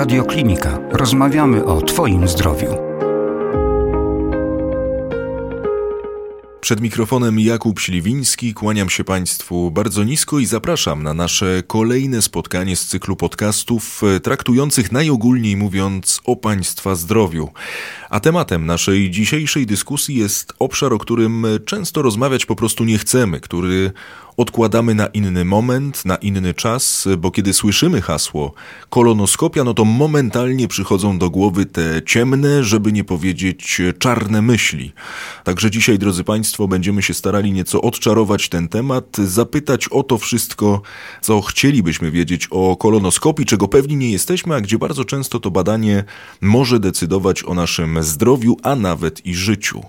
Radio Klinika. Rozmawiamy o Twoim zdrowiu. Przed mikrofonem Jakub Śliwiński, kłaniam się Państwu bardzo nisko i zapraszam na nasze kolejne spotkanie z cyklu podcastów e, traktujących najogólniej mówiąc o Państwa zdrowiu. A tematem naszej dzisiejszej dyskusji jest obszar, o którym często rozmawiać po prostu nie chcemy, który odkładamy na inny moment, na inny czas, bo kiedy słyszymy hasło kolonoskopia, no to momentalnie przychodzą do głowy te ciemne, żeby nie powiedzieć czarne myśli. Także dzisiaj, drodzy Państwo, będziemy się starali nieco odczarować ten temat, zapytać o to wszystko, co chcielibyśmy wiedzieć o kolonoskopii, czego pewni nie jesteśmy, a gdzie bardzo często to badanie może decydować o naszym zdrowiu, a nawet i życiu.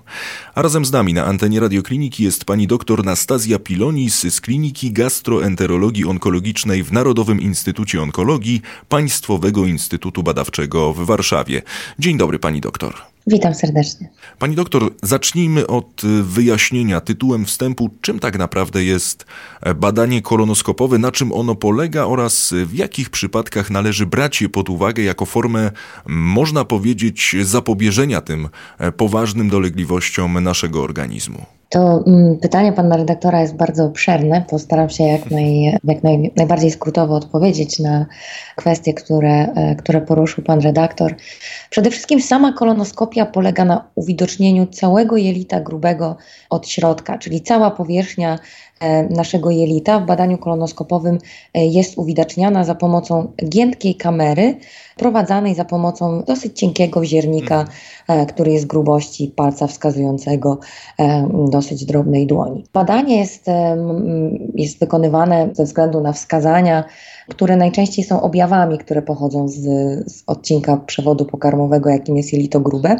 A razem z nami na antenie radiokliniki jest pani doktor Nastazja Pilonis z Kliniki Gastroenterologii Onkologicznej w Narodowym Instytucie Onkologii Państwowego Instytutu Badawczego w Warszawie. Dzień dobry pani doktor. Witam serdecznie. Pani doktor, zacznijmy od wyjaśnienia tytułem wstępu, czym tak naprawdę jest badanie kolonoskopowe, na czym ono polega oraz w jakich przypadkach należy brać je pod uwagę jako formę, można powiedzieć, zapobieżenia tym poważnym dolegliwościom naszego organizmu. To mm, pytanie pana redaktora jest bardzo obszerne. Postaram się jak, naj, jak naj, najbardziej skrótowo odpowiedzieć na kwestie, które, e, które poruszył pan redaktor. Przede wszystkim sama kolonoskopia polega na uwidocznieniu całego jelita grubego od środka, czyli cała powierzchnia naszego jelita w badaniu kolonoskopowym e, jest uwidaczniana za pomocą giętkiej kamery prowadzanej za pomocą dosyć cienkiego wziernika, mhm. który jest grubości palca wskazującego dosyć drobnej dłoni. Badanie jest, jest wykonywane ze względu na wskazania które najczęściej są objawami, które pochodzą z, z odcinka przewodu pokarmowego, jakim jest jelito grube.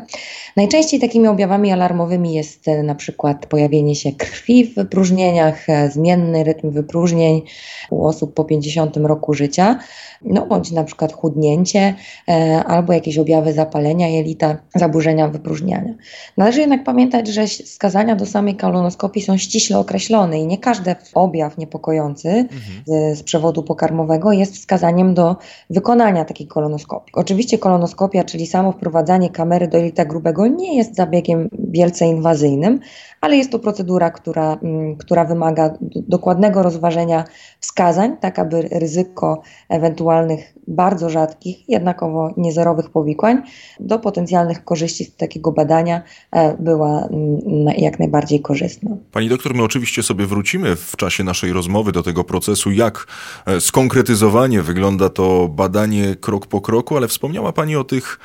Najczęściej takimi objawami alarmowymi jest e, na przykład pojawienie się krwi w wypróżnieniach, e, zmienny rytm wypróżnień u osób po 50 roku życia, no bądź na przykład chudnięcie e, albo jakieś objawy zapalenia jelita, zaburzenia wypróżniania. Należy jednak pamiętać, że wskazania do samej kolonoskopii są ściśle określone i nie każdy objaw niepokojący mhm. z, z przewodu pokarmowego jest wskazaniem do wykonania takiej kolonoskopii. Oczywiście kolonoskopia, czyli samo wprowadzanie kamery do jelita grubego nie jest zabiegiem wielce inwazyjnym, ale jest to procedura, która, mm, która wymaga dokładnego rozważenia wskazań, tak aby ryzyko ewentualnych bardzo rzadkich, jednakowo niezerowych powikłań do potencjalnych korzyści z takiego badania e, była mm, jak najbardziej korzystna. Pani doktor, my oczywiście sobie wrócimy w czasie naszej rozmowy do tego procesu, jak e, skonkretyzowanie wygląda to badanie krok po kroku, ale wspomniała Pani o tych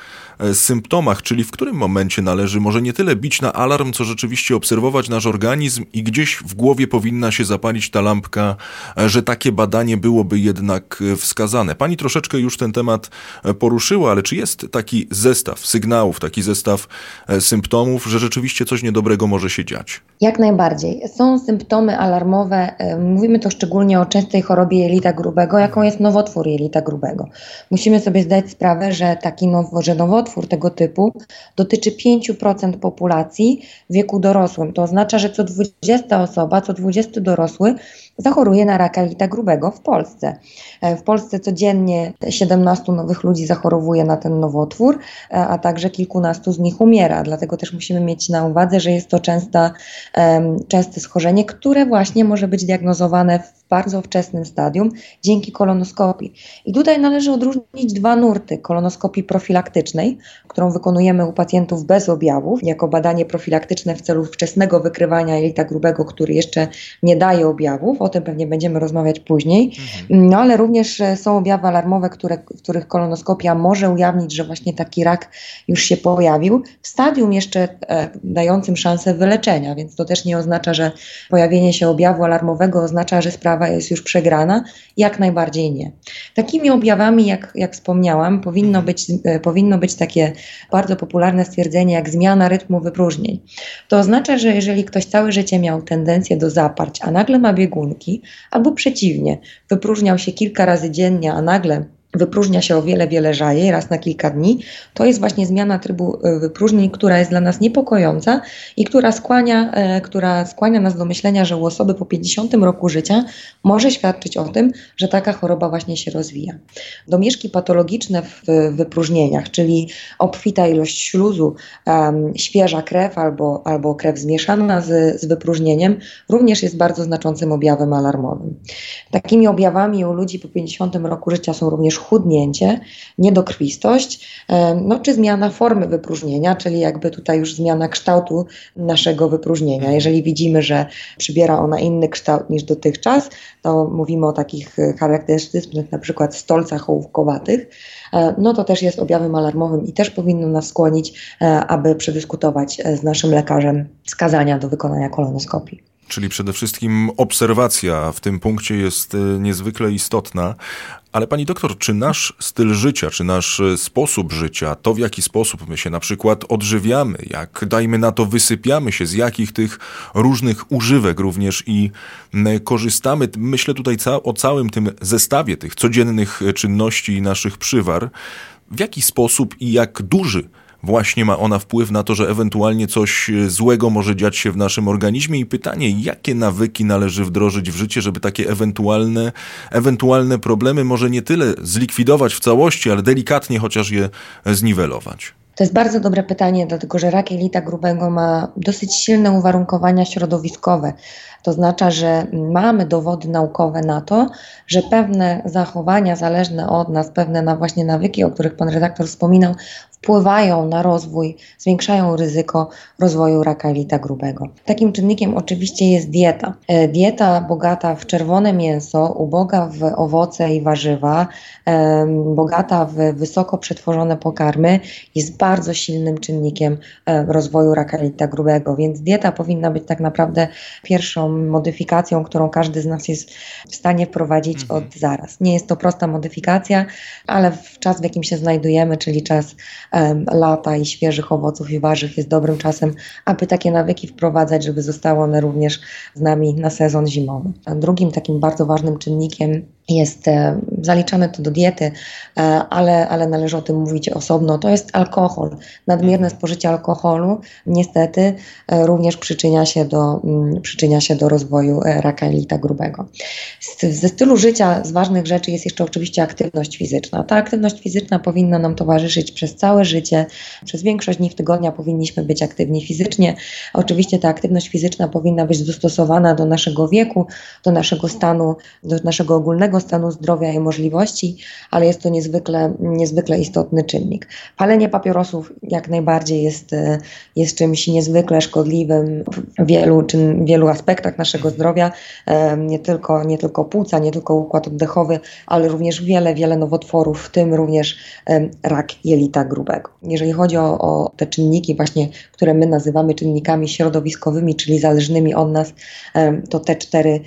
symptomach, czyli w którym momencie należy może nie tyle bić na alarm, co rzeczywiście obserwować nasz organizm i gdzieś w głowie powinna się zapalić ta lampka, że takie badanie byłoby jednak wskazane. Pani troszeczkę już ten temat e, poruszyła, ale czy jest taki zestaw sygnałów, taki zestaw e, symptomów, że rzeczywiście coś niedobrego może się dziać? Jak najbardziej. Są symptomy alarmowe. E, mówimy to szczególnie o częstej chorobie jelita grubego, jaką jest nowotwór jelita grubego. Musimy sobie zdać sprawę, że taki now, że nowotwór tego typu dotyczy 5% populacji w wieku dorosłym. To oznacza, że co 20 osoba, co 20 dorosły zachoruje na raka jelita grubego w Polsce. W Polsce codziennie 17 nowych ludzi zachorowuje na ten nowotwór, e, a także kilkunastu z nich umiera. Dlatego też musimy mieć na uwadze, że jest to częsta, częste schorzenie, które właśnie może być diagnozowane w bardzo wczesnym stadium dzięki kolonoskopii. I tutaj należy odróżnić dwa nurty kolonoskopii profilaktycznej, którą wykonujemy u pacjentów bez objawów, jako badanie profilaktyczne w celu wczesnego wykrywania jelita grubego, który jeszcze nie daje objawów. O tym pewnie będziemy rozmawiać później. Mhm. No ale również e, są objawy alarmowe, które, w których kolonoskopia może ujawnić, że właśnie taki rak już się pojawił, w stadium jeszcze e, dającym szansę wyleczenia, więc to też nie oznacza, że pojawienie się objawu alarmowego oznacza, że sprawa jest już przegrana. Jak najbardziej nie. Takimi objawami, jak, jak wspomniałam, powinno być, e, powinno być takie bardzo popularne stwierdzenie jak zmiana rytmu wypróżnień. To oznacza, że jeżeli ktoś całe życie miał tendencję do zaparć, a nagle ma biegunki, albo przeciwnie, wypróżniał się kilka razy dziennie, a nagle wypróżnia się o wiele, wiele rzadziej, raz na kilka dni, to jest właśnie zmiana trybu e, wypróżnień, która jest dla nas niepokojąca i która skłania, e, która skłania nas do myślenia, że u osoby po 50 roku życia może świadczyć o tym, że taka choroba właśnie się rozwija. Domieszki patologiczne w wypróżnieniach, czyli obfita ilość śluzu, świeża krew albo, albo krew zmieszana z, z wypróżnieniem, również jest bardzo znaczącym objawem alarmowym. Takimi objawami u ludzi po 50 roku życia są również chudnięcie, niedokrwistość, no, czy zmiana formy wypróżnienia, czyli jakby tutaj już zmiana kształtu naszego wypróżnienia. Jeżeli widzimy, że przybiera ona inny kształt niż dotychczas, to mówimy o takich e, charakterystycznych na przykład stolcach ołówkowatych, e, no to też jest objawem alarmowym i też powinno nas skłonić, e, aby przedyskutować z naszym lekarzem wskazania do wykonania kolonoskopii. Czyli przede wszystkim obserwacja w tym punkcie jest e, niezwykle istotna. Ale pani doktor, czy nasz styl życia, czy nasz e, sposób życia, to w jaki sposób my się na przykład odżywiamy, jak dajmy na to wysypiamy się, z jakich tych różnych używek również i korzystamy, myślę tutaj o całym tym zestawie tych codziennych e, czynności i naszych przywar, w jaki sposób i jak duży właśnie ma ona wpływ na to, że ewentualnie coś e, złego może dziać się w naszym organizmie i pytanie, jakie nawyki należy wdrożyć w życie, żeby takie ewentualne, ewentualne problemy może nie tyle zlikwidować w całości, ale delikatnie chociaż je zniwelować. To jest bardzo dobre pytanie, dlatego że rak jelita grubego ma dosyć silne uwarunkowania środowiskowe. To oznacza, że mamy dowody naukowe na to, że pewne zachowania zależne od nas, pewne na właśnie nawyki, o których pan redaktor wspominał, wpływają na rozwój, zwiększają ryzyko rozwoju raka jelita grubego. Takim czynnikiem oczywiście jest dieta. E, dieta bogata w czerwone mięso, uboga w owoce i warzywa, bogata w wysoko przetworzone pokarmy jest bardzo silnym czynnikiem e, rozwoju raka jelita grubego, więc dieta powinna być tak naprawdę pierwszą modyfikacją, którą każdy z nas jest w stanie wprowadzić mhm. od zaraz. Nie jest to prosta modyfikacja, ale w czas, w jakim się znajdujemy, czyli czas lata i świeżych owoców i warzyw jest dobrym czasem, aby takie nawyki wprowadzać, żeby zostały one również z nami na sezon zimowy. A drugim takim bardzo ważnym czynnikiem jest, e, zaliczamy to do diety, e, ale, ale należy o tym mówić osobno, to jest alkohol. Nadmierne spożycie alkoholu niestety e, również przyczynia się do, mm, przyczynia się do rozwoju raka jelita grubego. Ze stylu życia z ważnych rzeczy jest jeszcze oczywiście aktywność fizyczna. Ta aktywność fizyczna powinna nam towarzyszyć przez całe życie. Przez większość dni w tygodnia powinniśmy być aktywni fizycznie. Oczywiście ta aktywność fizyczna powinna być dostosowana do naszego wieku, do naszego stanu, do naszego ogólnego stanu zdrowia i możliwości, ale jest to niezwykle, niezwykle istotny czynnik. Palenie papierosów jak najbardziej jest, e, jest czymś niezwykle szkodliwym w wielu, czy w wielu aspektach naszego zdrowia, e, nie tylko, nie tylko płuca, nie tylko układ oddechowy, ale również wiele, wiele nowotworów, w tym również e, rak jelita grubego. Jeżeli chodzi o, o te czynniki właśnie, które my nazywamy czynnikami środowiskowymi, czyli zależnymi od nas, to te cztery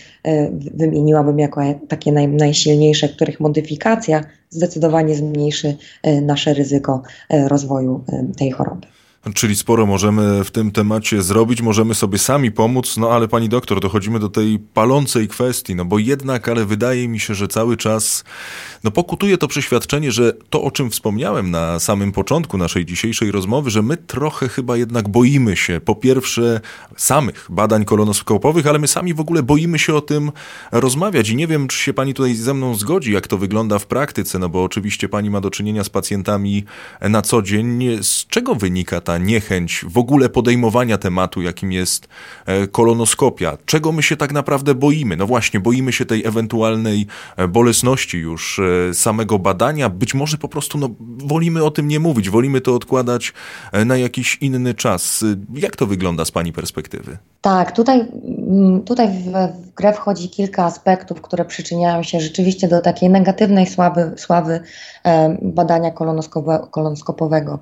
wymieniłabym jako takie naj, najsilniejsze, których modyfikacja zdecydowanie zmniejszy e, nasze ryzyko e, rozwoju e, tej choroby. Czyli sporo możemy w tym temacie zrobić, możemy sobie sami pomóc, no ale pani doktor, dochodzimy do tej palącej kwestii, no bo jednak, ale wydaje mi się, że cały czas no pokutuje to przeświadczenie, że to, o czym wspomniałem na samym początku naszej dzisiejszej rozmowy, że my trochę chyba jednak boimy się, po pierwsze, samych badań kolonoskopowych, ale my sami w ogóle boimy się o tym rozmawiać i nie wiem, czy się pani tutaj ze mną zgodzi, jak to wygląda w praktyce, no bo oczywiście pani ma do czynienia z pacjentami na co dzień. Z czego wynika ta niechęć w ogóle podejmowania tematu, jakim jest e, kolonoskopia? Czego my się tak naprawdę boimy? No właśnie, boimy się tej ewentualnej e, bolesności już e, samego badania. Być może po prostu no, wolimy o tym nie mówić, wolimy to odkładać e, na jakiś inny czas. Jak to wygląda z Pani perspektywy? Tak, tutaj, mm, tutaj w, w grę wchodzi kilka aspektów, które przyczyniają się rzeczywiście do takiej negatywnej sławy, sławy e, badania kolonoskopowego.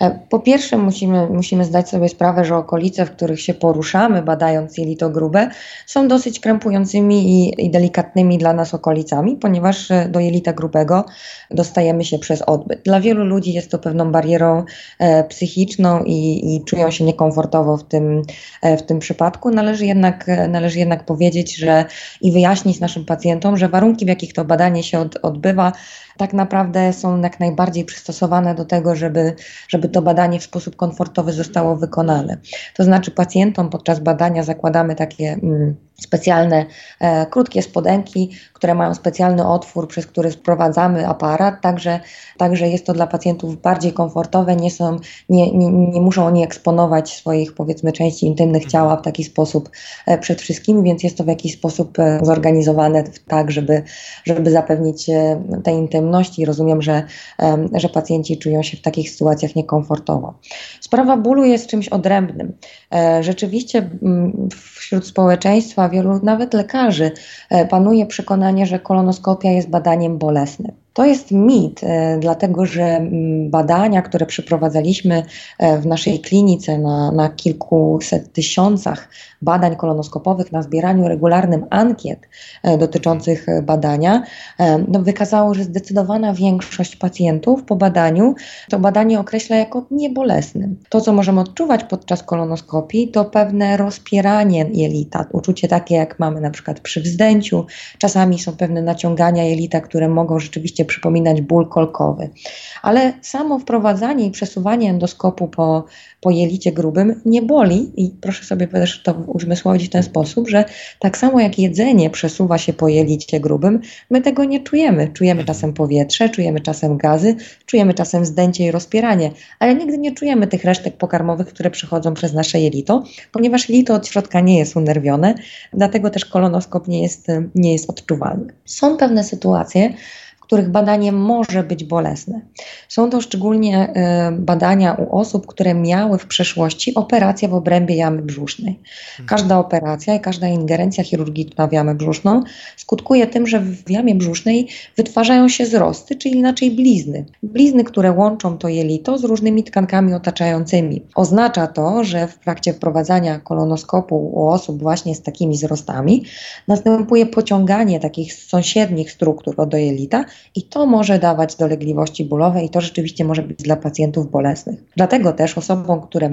E, po pierwsze musimy, musimy zdać sobie sprawę, że okolice, w których się poruszamy badając jelito grube są dosyć krępującymi i, i delikatnymi dla nas okolicami, ponieważ do jelita grubego dostajemy się przez odbyt. Dla wielu ludzi jest to pewną barierą e, psychiczną i, i, czują się niekomfortowo w tym, e, w tym przypadku przypadku. Należy jednak, należy jednak powiedzieć, że i wyjaśnić naszym pacjentom, że warunki, w jakich to badanie się od, odbywa, tak naprawdę są jak najbardziej przystosowane do tego, żeby, żeby to badanie w sposób komfortowy zostało wykonane. To znaczy pacjentom podczas badania zakładamy takie mm, specjalne e, krótkie spodenki, które mają specjalny otwór, przez który sprowadzamy aparat, także, także jest to dla pacjentów bardziej komfortowe, nie, są, nie, nie, nie muszą oni eksponować swoich powiedzmy części intymnych mhm. ciała w taki sposób e, przed wszystkimi, więc jest to w jakiś sposób e, zorganizowane tak, żeby, żeby zapewnić e, tę i rozumiem, że, że pacjenci czują się w takich sytuacjach niekomfortowo. Sprawa bólu jest czymś odrębnym. E, rzeczywiście wśród społeczeństwa wielu nawet lekarzy e, panuje przekonanie, że kolonoskopia jest badaniem bolesnym. To jest mit, e, dlatego że mm, badania, które przeprowadzaliśmy e, w naszej klinice na, na kilkuset tysiącach badań kolonoskopowych, na zbieraniu regularnym ankiet e, dotyczących badania, no wykazało, że zdecydowana większość pacjentów po badaniu to badanie określa jako niebolesnym. To, co możemy odczuwać podczas kolonoskopii, to pewne rozpieranie jelita, uczucie takie, jak mamy na przykład przy wzdęciu. Czasami są pewne naciągania jelita, które mogą rzeczywiście przypominać ból kolkowy. Ale samo wprowadzanie i przesuwanie endoskopu po, po jelicie grubym nie boli i proszę sobie też to uzmysłowić w ten sposób, że tak samo jak jedzenie przesuwa się po jelicie grubym, my tego nie czujemy. Czujemy czasem powietrze, czujemy czasem gazy, czujemy czasem zdęcie i rozpieranie, ale nigdy nie czujemy tych resztek pokarmowych, które przechodzą przez nasze jelito, ponieważ jelito od środka nie jest unerwione, dlatego też kolonoskop nie jest, nie jest odczuwalny. Są pewne sytuacje, których badanie może być bolesne. Są to szczególnie e, badania u osób, które miały w przeszłości operację w obrębie jamy brzusznej. Mhm. Każda operacja i każda ingerencja chirurgiczna w jamę brzuszną skutkuje tym, że w jamie brzusznej wytwarzają się zrosty, czyli inaczej blizny. Blizny, które łączą to jelito z różnymi tkankami otaczającymi. Oznacza to, że w trakcie wprowadzania kolonoskopu u osób właśnie z takimi wzrostami następuje pociąganie takich sąsiednich struktur do jelita i to może dawać dolegliwości bólowe i to rzeczywiście może być dla pacjentów bolesnych. Dlatego też osobom, które,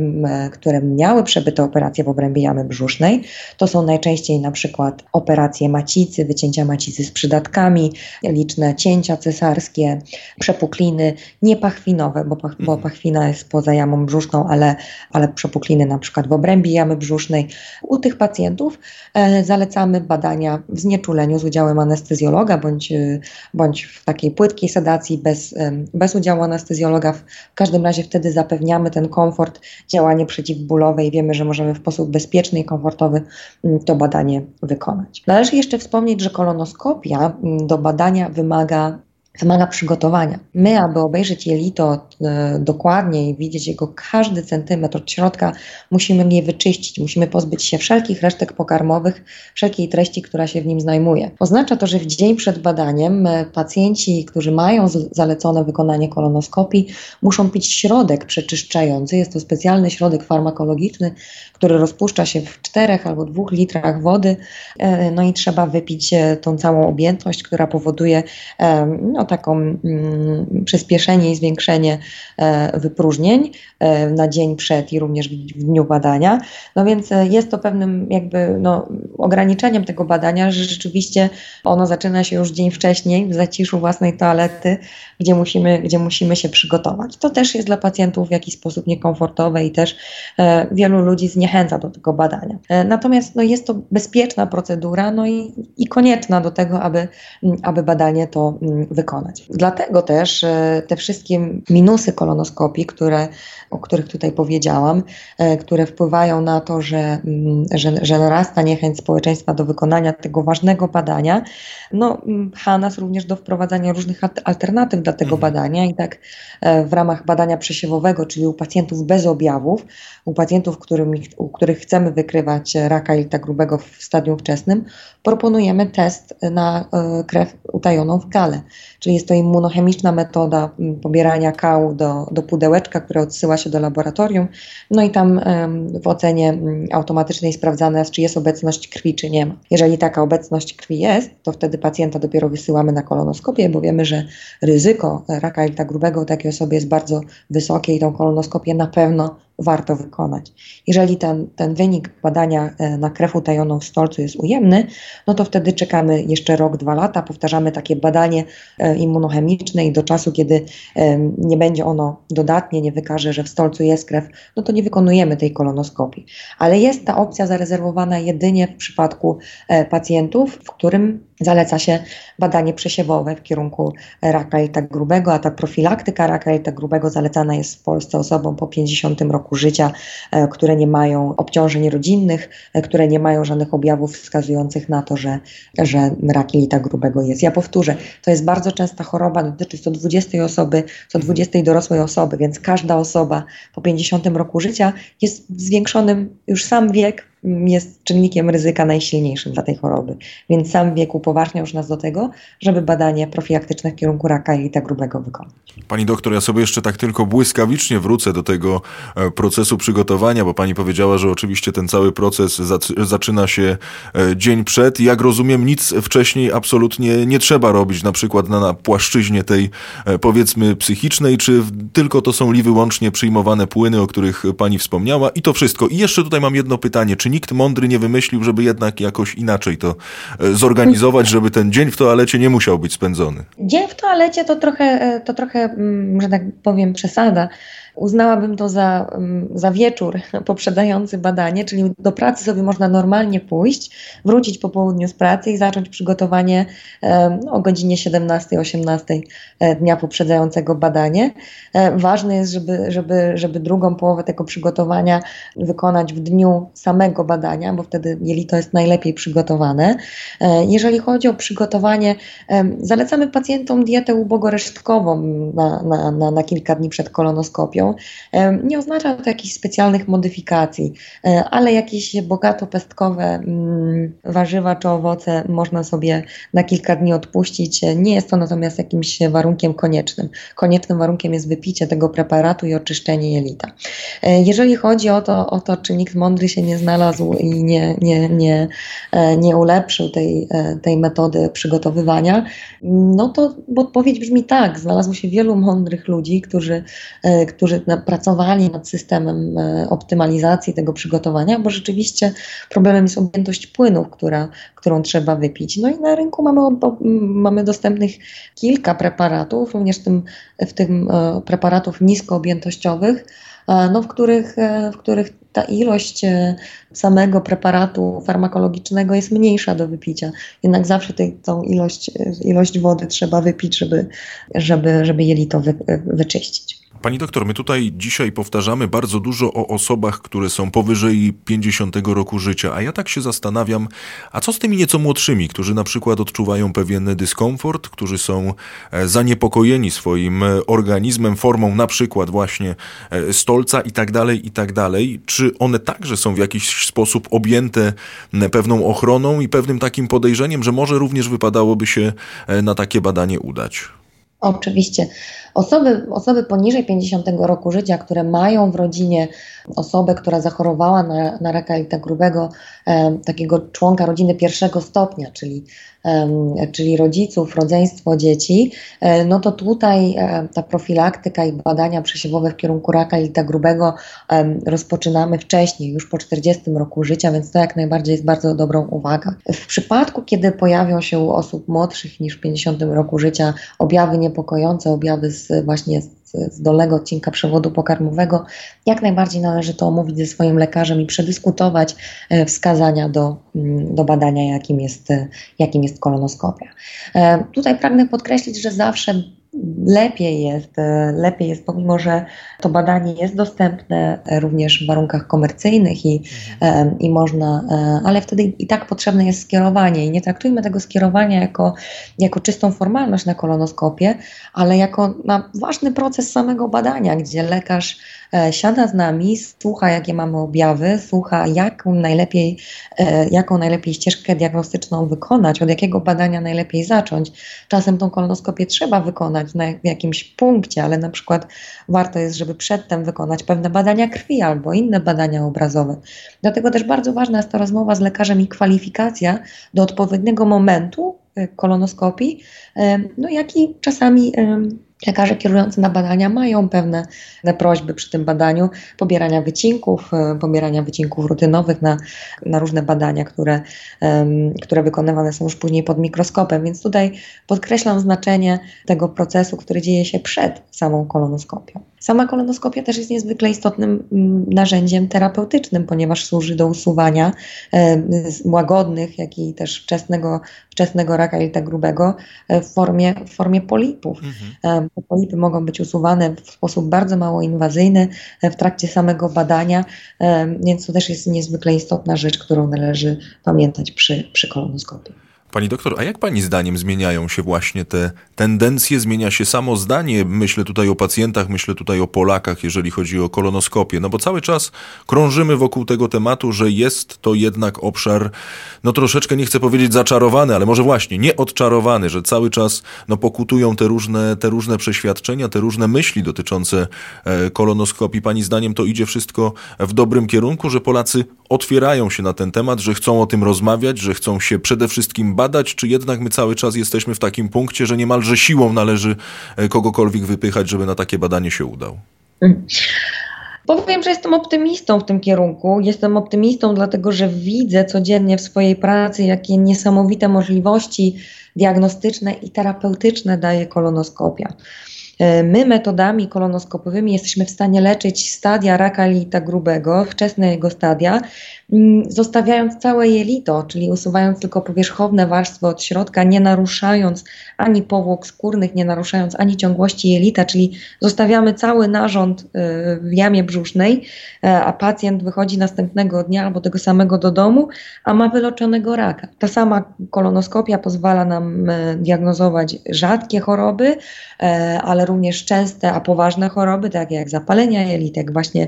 które miały przebyte operacje w obrębie jamy brzusznej, to są najczęściej na przykład operacje macicy, wycięcia macicy z przydatkami, liczne cięcia cesarskie, przepukliny niepachwinowe, bo, pach, bo mhm. pachwina jest poza jamą brzuszną, ale, ale przepukliny na przykład w obrębie jamy brzusznej. U tych pacjentów e, zalecamy badania w znieczuleniu z udziałem anestezjologa bądź, bądź w takiej płytkiej sedacji bez, bez udziału anestezjologa. W każdym razie wtedy zapewniamy ten komfort, działanie przeciwbólowe i wiemy, że możemy w sposób bezpieczny i komfortowy mm, to badanie wykonać. Należy jeszcze wspomnieć, że kolonoskopia mm, do badania wymaga wymaga przygotowania. My, aby obejrzeć jelito e, dokładnie i widzieć jego każdy centymetr od środka, musimy je wyczyścić, musimy pozbyć się wszelkich resztek pokarmowych, wszelkiej treści, która się w nim znajduje. Oznacza to, że w dzień przed badaniem e, pacjenci, którzy mają zalecone wykonanie kolonoskopii, muszą pić środek przeczyszczający. Jest to specjalny środek farmakologiczny, który rozpuszcza się w czterech albo dwóch litrach wody, e, no i trzeba wypić tą całą objętość, która powoduje no, taką mm, przyspieszenie i zwiększenie e, wypróżnień na dzień przed i również w dniu badania. No więc jest to pewnym jakby no, ograniczeniem tego badania, że rzeczywiście ono zaczyna się już dzień wcześniej w zaciszu własnej toalety, gdzie musimy, gdzie musimy się przygotować. To też jest dla pacjentów w jakiś sposób niekomfortowe i też wielu ludzi zniechęca do tego badania. E, natomiast no, jest to bezpieczna procedura no i, i konieczna do tego, aby, aby badanie to mm, wykonać. Dlatego też e, te wszystkie minusy kolonoskopii, które, o których tutaj powiedziałam, e, które wpływają na to, że, mm, że, że narasta niechęć społeczeństwa do wykonania tego ważnego badania, no, pcha nas również do wprowadzania różnych alternatyw dla tego mhm. badania i tak w ramach badania przesiewowego, czyli u pacjentów bez objawów, u pacjentów, którym, u których chcemy wykrywać raka jelita grubego w stadium wczesnym, proponujemy test na e, krew utajoną w kale. Czyli jest to immunochemiczna metoda pobierania kału do, do pudełeczka, które odsyła się do laboratorium. No i tam w ocenie automatycznej sprawdzane jest, czy jest obecność krwi, czy nie ma. Jeżeli taka obecność krwi jest, to wtedy pacjenta dopiero wysyłamy na kolonoskopię, bo wiemy, że ryzyko raka jelita grubego takiej osoby jest bardzo wysokie i tą kolonoskopię na pewno warto wykonać. Jeżeli ten, ten wynik badania e, na krew utajoną w stolcu jest ujemny, no to wtedy czekamy jeszcze rok, dwa lata, powtarzamy takie badanie e, immunochemiczne i do czasu, kiedy nie będzie ono dodatnie, nie wykaże, że w stolcu jest krew, no to nie wykonujemy tej kolonoskopii. Ale jest ta opcja zarezerwowana jedynie w przypadku pacjentów, w którym Zaleca się badanie przesiewowe w kierunku raka jelita grubego, a ta profilaktyka raka jelita grubego zalecana jest w Polsce osobom po 50 roku życia, e, które nie mają obciążeń rodzinnych, e, które nie mają żadnych objawów wskazujących na to, że, że rak jelita grubego jest. Ja powtórzę, to jest bardzo częsta choroba, dotyczy 120 osoby, 120 dorosłej osoby, więc każda osoba po 50 roku życia jest zwiększonym już sam wiek jest czynnikiem ryzyka najsilniejszym dla tej choroby. Więc sam wiek upoważnia już nas do tego, żeby badanie profilaktyczne w kierunku raka jelita grubego wykonać. Pani doktor, ja sobie jeszcze tak tylko błyskawicznie wrócę do tego e, procesu przygotowania, bo pani powiedziała, że oczywiście ten cały proces zaczyna się e, dzień przed. Jak rozumiem, nic wcześniej absolutnie nie trzeba robić, na przykład na, na płaszczyźnie tej e, powiedzmy psychicznej, czy tylko to są li wyłącznie przyjmowane płyny, o których pani wspomniała i to wszystko. I jeszcze tutaj mam jedno pytanie, czy nikt mądry nie wymyślił, żeby jednak jakoś inaczej to e, zorganizować, żeby ten dzień w toalecie nie musiał być spędzony? Dzień w toalecie to trochę, e, to trochę mm, że tak powiem, przesada uznałabym to za, mm, za wieczór poprzedzający badanie, czyli do pracy sobie można normalnie pójść, wrócić po południu z pracy i zacząć przygotowanie o godzinie 17-18 e, dnia poprzedzającego badanie. E, ważne jest, żeby, żeby, żeby drugą połowę tego przygotowania wykonać w dniu samego badania, bo wtedy jelito jest najlepiej przygotowane. E, jeżeli chodzi o przygotowanie, zalecamy pacjentom dietę ubogoresztkową na, na, na, na kilka dni przed kolonoskopią. Nie oznacza to jakichś specjalnych modyfikacji, e, ale jakieś bogato pestkowe mm, warzywa czy owoce można sobie na kilka dni odpuścić. Nie jest to natomiast jakimś warunkiem koniecznym. Koniecznym warunkiem jest wypicie tego preparatu i oczyszczenie jelita. E, jeżeli chodzi o to, o to czy nikt mądry się nie znalazł i nie, nie, nie, e, nie ulepszył tej, tej metody przygotowywania, no to odpowiedź brzmi tak. Znalazło się wielu mądrych ludzi, którzy, którzy pracowali nad systemem e, optymalizacji tego przygotowania, bo rzeczywiście problemem jest objętość płynów, która, którą trzeba wypić. No i na rynku mamy, mamy dostępnych kilka preparatów, również w tym, w tym e, preparatów niskoobjętościowych, e, no, w, których, w których ta ilość samego preparatu farmakologicznego jest mniejsza do wypicia. Jednak zawsze tej, tą ilość, ilość wody trzeba wypić, żeby, żeby, żeby jelito wy, wyczyścić. Pani doktor, my tutaj dzisiaj powtarzamy bardzo dużo o osobach, które są powyżej 50 roku życia, a ja tak się zastanawiam, a co z tymi nieco młodszymi, którzy na przykład odczuwają pewien dyskomfort, którzy są e, zaniepokojeni swoim e, organizmem, formą na przykład właśnie e, stolca i tak dalej, i tak dalej. Czy one także są w jakiś sposób objęte pewną ochroną i pewnym takim podejrzeniem, że może również wypadałoby się na takie badanie udać? Oczywiście. Osoby, osoby poniżej 50 roku życia, które mają w rodzinie osobę, która zachorowała na, na raka jelita grubego, e, takiego członka rodziny pierwszego stopnia, czyli, e, czyli rodziców, rodzeństwo dzieci, e, no to tutaj e, ta profilaktyka i badania przesiewowe w kierunku raka jelita grubego rozpoczynamy wcześniej, już po 40 roku życia, więc to jak najbardziej jest bardzo dobrą uwagą. W przypadku, kiedy pojawią się u osób młodszych niż w 50 roku życia objawy niepokojące, objawy z właśnie z, z dolnego odcinka przewodu pokarmowego, jak najbardziej należy to omówić ze swoim lekarzem i przedyskutować e, wskazania do, mm, do badania, jakim jest, jakim jest kolonoskopia. E, tutaj pragnę podkreślić, że zawsze lepiej jest, e, lepiej jest, pomimo że to badanie jest dostępne również w warunkach komercyjnych i, mhm. i można, e, ale wtedy i tak potrzebne jest skierowanie i nie traktujmy tego skierowania jako, jako czystą formalność na kolonoskopię, ale jako na ważny proces samego badania, gdzie lekarz E, siada z nami, słucha, jakie mamy objawy, słucha, jaką najlepiej, e, jaką najlepiej ścieżkę diagnostyczną wykonać, od jakiego badania najlepiej zacząć. Czasem tą kolonoskopię trzeba wykonać na jakimś punkcie, ale na przykład warto jest, żeby przedtem wykonać pewne badania krwi albo inne badania obrazowe. Dlatego też bardzo ważna jest ta rozmowa z lekarzem i kwalifikacja do odpowiedniego momentu e, kolonoskopii, no jak i czasami Lekarze kierujący na badania mają pewne prośby przy tym badaniu pobierania wycinków, e, pobierania wycinków rutynowych na, na różne badania, które, które wykonywane są już później pod mikroskopem. Więc tutaj podkreślam znaczenie tego procesu, który dzieje się przed samą kolonoskopią. Sama kolonoskopia też jest niezwykle istotnym mm, narzędziem terapeutycznym, ponieważ służy do usuwania e, łagodnych, jak i też wczesnego, wczesnego raka jelita grubego e, w formie, w formie polipów. Mhm. E, polipy mogą być usuwane w sposób bardzo mało inwazyjny w trakcie samego badania, więc to też jest niezwykle istotna rzecz, którą należy pamiętać przy, przy kolonoskopii. Pani doktor, a jak pani zdaniem zmieniają się właśnie te tendencje, zmienia się samo zdanie? Myślę tutaj o pacjentach, myślę tutaj o Polakach, jeżeli chodzi o kolonoskopię, no bo cały czas krążymy wokół tego tematu, że jest to jednak obszar, no troszeczkę nie chcę powiedzieć zaczarowany, ale może właśnie nie odczarowany, że cały czas no pokutują te różne, te różne przeświadczenia, te różne myśli dotyczące e, kolonoskopii. Pani zdaniem to idzie wszystko w dobrym kierunku, że Polacy otwierają się na ten temat, że chcą o tym rozmawiać, że chcą się przede wszystkim badać, czy jednak my cały czas jesteśmy w takim punkcie, że niemalże siłą należy e, kogokolwiek wypychać, żeby na takie badanie się udał? Mm. Powiem, że jestem optymistą w tym kierunku. Jestem optymistą, dlatego że widzę codziennie w swojej pracy, jakie niesamowite możliwości diagnostyczne i terapeutyczne daje kolonoskopia. E, my metodami kolonoskopowymi jesteśmy w stanie leczyć stadia raka jelita grubego, wczesne jego stadia, mm, zostawiając całe jelito, czyli usuwając tylko powierzchowne warstwy od środka, nie naruszając ani powłok skórnych, nie naruszając ani ciągłości jelita, czyli zostawiamy cały narząd e, w jamie brzusznej, e, a pacjent wychodzi następnego dnia albo tego samego do domu, a ma wyleczonego raka. Ta sama kolonoskopia pozwala nam diagnozować rzadkie choroby, ale również częste, a poważne choroby, takie jak zapalenia jelit, jak właśnie,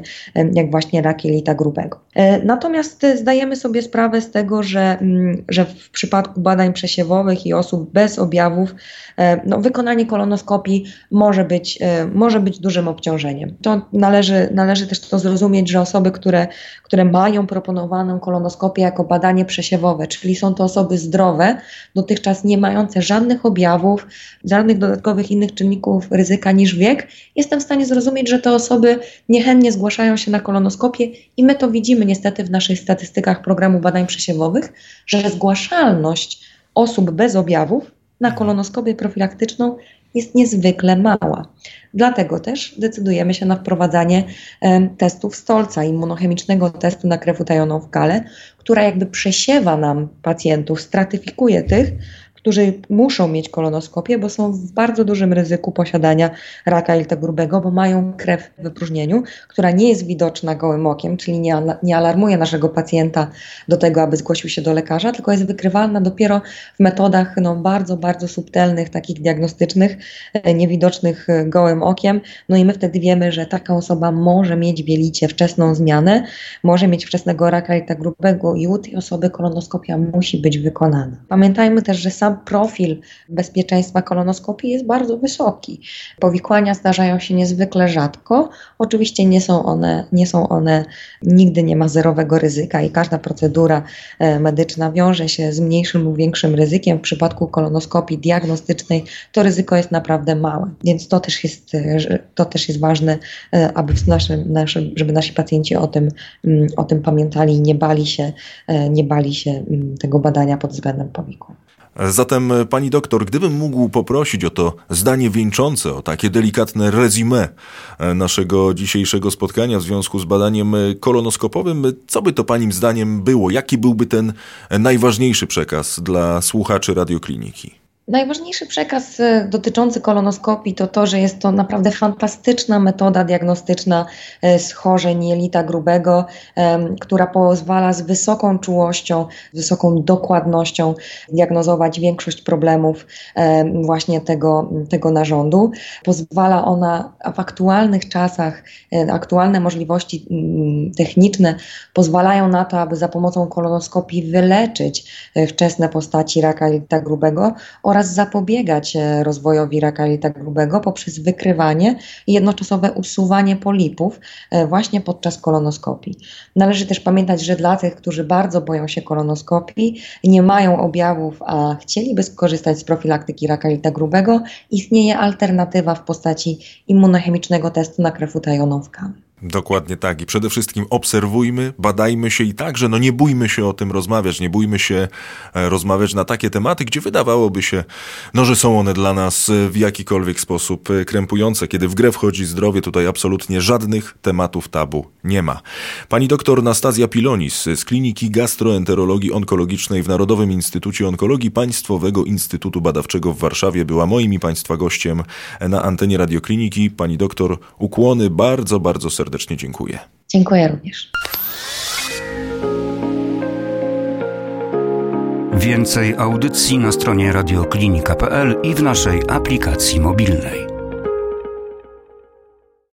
jak właśnie rak jelita grubego. E, natomiast zdajemy sobie sprawę z tego, że, mm, że w przypadku badań przesiewowych i osób bez objawów, e, no, wykonanie kolonoskopii może być, e, może być dużym obciążeniem. To należy, należy też to zrozumieć, że osoby, które, które mają proponowaną kolonoskopię jako badanie przesiewowe, czyli są to osoby zdrowe, dotychczas nie mające żadnych objawów, żadnych dodatkowych innych czynników ryzyka, niż wiek, jestem w stanie zrozumieć, że te osoby niechętnie zgłaszają się na kolonoskopię i my to widzimy niestety w naszych statystykach programu badań przesiewowych, że zgłaszalność osób bez objawów na kolonoskopię profilaktyczną jest niezwykle mała. Dlatego też decydujemy się na wprowadzanie e, testów stolca, immunochemicznego testu na krew utajoną w kale, która jakby przesiewa nam pacjentów, stratyfikuje tych, którzy muszą mieć kolonoskopię, bo są w bardzo dużym ryzyku posiadania raka jelita grubego, bo mają krew w wypróżnieniu, która nie jest widoczna gołym okiem, czyli nie, nie alarmuje naszego pacjenta do tego, aby zgłosił się do lekarza, tylko jest wykrywalna dopiero w metodach no, bardzo, bardzo subtelnych, takich diagnostycznych, e, niewidocznych e, gołym okiem. No i my wtedy wiemy, że taka osoba może mieć bielicie, wczesną zmianę, może mieć wczesnego raka jelita grubego i u tej osoby kolonoskopia musi być wykonana. Pamiętajmy też, że sam sam profil bezpieczeństwa kolonoskopii jest bardzo wysoki. Powikłania zdarzają się niezwykle rzadko. Oczywiście nie są one, nie są one nigdy nie ma zerowego ryzyka i każda procedura e, medyczna wiąże się z mniejszym lub większym ryzykiem. W przypadku kolonoskopii diagnostycznej to ryzyko jest naprawdę małe, więc to też jest, e, to też jest ważne, e, aby naszym, naszym, żeby nasi pacjenci o tym, mm, o tym pamiętali i nie bali się, nie bali się mm, tego badania pod względem powikłań. Zatem, pani doktor, gdybym mógł poprosić o to zdanie wieńczące, o takie delikatne rezime naszego dzisiejszego spotkania w związku z badaniem kolonoskopowym, co by to panim zdaniem było? Jaki byłby ten najważniejszy przekaz dla słuchaczy radiokliniki? Najważniejszy przekaz e, dotyczący kolonoskopii to to, że jest to naprawdę fantastyczna metoda diagnostyczna e, schorzeń jelita grubego, która pozwala z wysoką czułością, wysoką dokładnością diagnozować większość problemów właśnie tego, tego narządu. Pozwala ona w aktualnych czasach, e, aktualne możliwości techniczne pozwalają na to, aby za pomocą kolonoskopii wyleczyć wczesne postaci raka jelita grubego oraz oraz zapobiegać e, rozwojowi raka jelita grubego poprzez wykrywanie i jednoczasowe usuwanie polipów e, właśnie podczas kolonoskopii. Należy też pamiętać, że dla tych, którzy bardzo boją się kolonoskopii, nie mają objawów, a chcieliby skorzystać z profilaktyki raka jelita grubego, istnieje alternatywa w postaci immunochemicznego testu na krew utajoną w. Dokładnie tak. I przede wszystkim obserwujmy, badajmy się i także, no nie bójmy się o tym rozmawiać, nie bójmy się e, rozmawiać na takie tematy, gdzie wydawałoby się, no, że są one dla nas e, w jakikolwiek sposób e, krępujące. Kiedy w grę wchodzi zdrowie, tutaj absolutnie żadnych tematów tabu nie ma. Pani doktor Nastazja Pilonis z Kliniki Gastroenterologii Onkologicznej w Narodowym Instytucie Onkologii Państwowego Instytutu Badawczego w Warszawie była moim i Państwa gościem na antenie radiokliniki. Pani doktor, ukłony bardzo, bardzo serdecznie serdecznie dziękuję. Dziękuję również. Więcej audycji na stronie radioklinika.pl i w naszej aplikacji mobilnej.